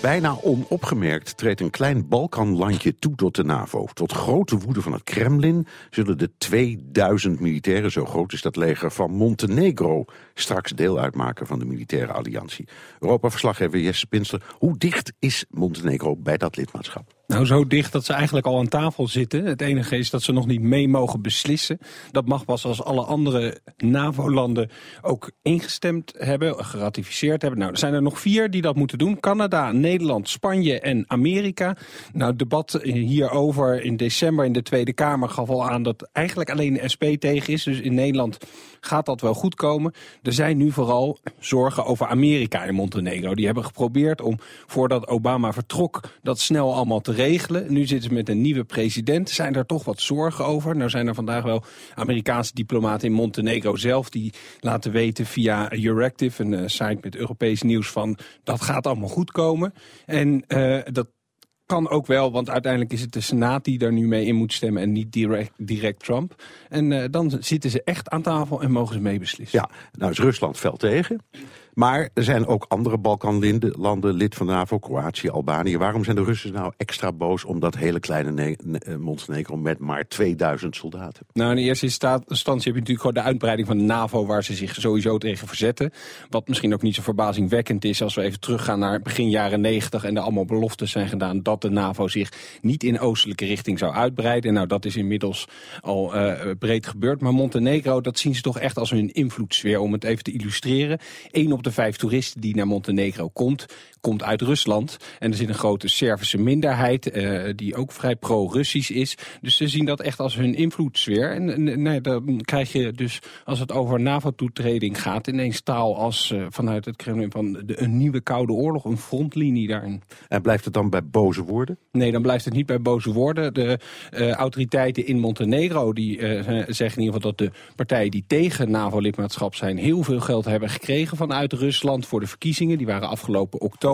Bijna onopgemerkt treedt een klein Balkanlandje toe tot de NAVO. Tot grote woede van het Kremlin zullen de 2000 militairen, zo groot is dat leger, van Montenegro straks deel uitmaken van de militaire alliantie. Europa-verslaggever Jesse Pinster, hoe dicht is Montenegro bij dat lidmaatschap? Nou, zo dicht dat ze eigenlijk al aan tafel zitten. Het enige is dat ze nog niet mee mogen beslissen. Dat mag pas als alle andere NAVO-landen ook ingestemd hebben, geratificeerd hebben. Nou, er zijn er nog vier die dat moeten doen. Canada, Nederland, Spanje en Amerika. Nou, het debat hierover in december in de Tweede Kamer gaf al aan dat eigenlijk alleen de SP tegen is. Dus in Nederland gaat dat wel goed komen. Er zijn nu vooral zorgen over Amerika en Montenegro. Die hebben geprobeerd om, voordat Obama vertrok, dat snel allemaal te regelen. Nu zitten ze met een nieuwe president. Zijn er toch wat zorgen over? Nou zijn er vandaag wel Amerikaanse diplomaten in Montenegro zelf... die laten weten via Euractiv, een uh, site met Europees nieuws... van dat gaat allemaal goed komen. En uh, dat kan ook wel, want uiteindelijk is het de Senaat die daar nu mee in moet stemmen en niet direct, direct Trump. En uh, dan zitten ze echt aan tafel en mogen ze meebeslissen. Ja, nou is Rusland fel tegen. Maar er zijn ook andere Balkanlanden lid van de NAVO, Kroatië, Albanië. Waarom zijn de Russen nou extra boos om dat hele kleine Montenegro met maar 2000 soldaten? Nou, in eerste instantie heb je natuurlijk gewoon de uitbreiding van de NAVO... waar ze zich sowieso tegen verzetten. Wat misschien ook niet zo verbazingwekkend is als we even teruggaan naar begin jaren 90... en er allemaal beloftes zijn gedaan dat de NAVO zich niet in oostelijke richting zou uitbreiden. Nou, dat is inmiddels al uh, breed gebeurd. Maar Montenegro, dat zien ze toch echt als hun invloedssfeer. Om het even te illustreren. Eén op de vijf toeristen die naar Montenegro komt, komt uit Rusland. En er zit een grote Servische minderheid uh, die ook vrij pro-Russisch is. Dus ze zien dat echt als hun invloedssfeer. En nee, dan krijg je dus, als het over NAVO-toetreding gaat... ineens taal als uh, vanuit het Kremlin van de, een nieuwe koude oorlog, een frontlinie daarin. En blijft het dan bij boze woorden? Nee, dan blijft het niet bij boze woorden. De uh, autoriteiten in Montenegro die zeggen in ieder geval dat de partijen die tegen NAVO-lidmaatschap zijn... heel veel geld hebben gekregen vanuit Rusland voor de verkiezingen. Die waren afgelopen oktober.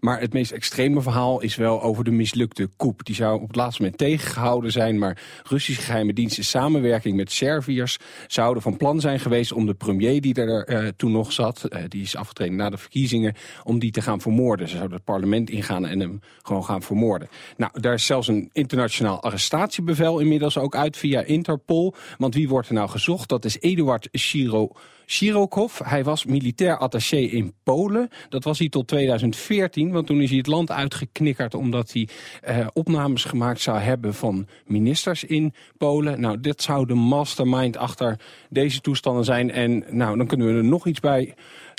Maar het meest extreme verhaal is wel over de mislukte coup. Die zou op het laatste moment tegengehouden zijn. Maar Russische geheime diensten samenwerking met Serviërs... zouden van plan zijn geweest om de premier die er uh, toen nog zat... Uh, die is afgetreden na de verkiezingen, om die te gaan vermoorden. Ze zouden het parlement ingaan en hem gewoon gaan vermoorden. Nou, daar is zelfs een internationaal arrestatiebevel inmiddels ook uit via Interpol. Want wie wordt er nou gezocht? Dat is Eduard Shiro... Shirokov, hij was militair attaché in Polen. Dat was hij tot 2014, want toen is hij het land uitgeknikkerd... omdat hij uh, opnames gemaakt zou hebben van ministers in Polen. Nou, dit zou de mastermind achter deze toestanden zijn. En nou, dan kunnen we er nog iets bij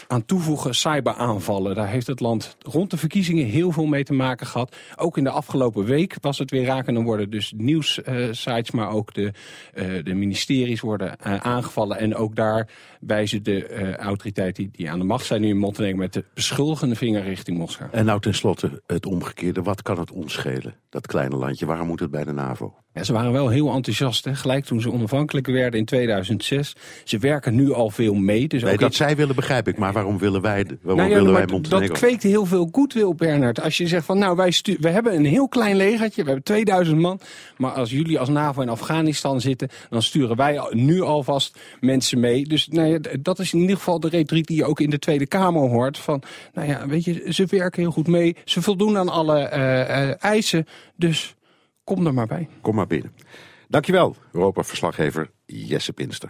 aan toevoegen cyberaanvallen. Daar heeft het land rond de verkiezingen heel veel mee te maken gehad. Ook in de afgelopen week was het weer raken. Dan worden dus nieuwssites, maar ook de, uh, de ministeries worden uh, aangevallen. En ook daar wijzen de uh, autoriteiten die, die aan de macht zijn nu in Montenegro... met de beschuldigende vinger richting Moskou. En nou tenslotte het omgekeerde. Wat kan het ons schelen, dat kleine landje? Waarom moet het bij de NAVO? Ja, ze waren wel heel enthousiast, hè? gelijk toen ze onafhankelijk werden in 2006. Ze werken nu al veel mee. Dus nee, ook dat zij willen begrijp ik, maar waarom willen wij, waarom nou ja, willen wij Montenegro? Dat kweekt heel veel goodwill, Bernard. Als je zegt van, nou, wij stu we hebben een heel klein legertje, we hebben 2000 man. Maar als jullie als NAVO in Afghanistan zitten, dan sturen wij nu alvast mensen mee. Dus nou ja, dat is in ieder geval de retoriek die je ook in de Tweede Kamer hoort. Van, nou ja, weet je, ze werken heel goed mee. Ze voldoen aan alle uh, uh, eisen. Dus kom er maar bij. Kom maar binnen. Dankjewel, Europa-verslaggever Jesse Pinster.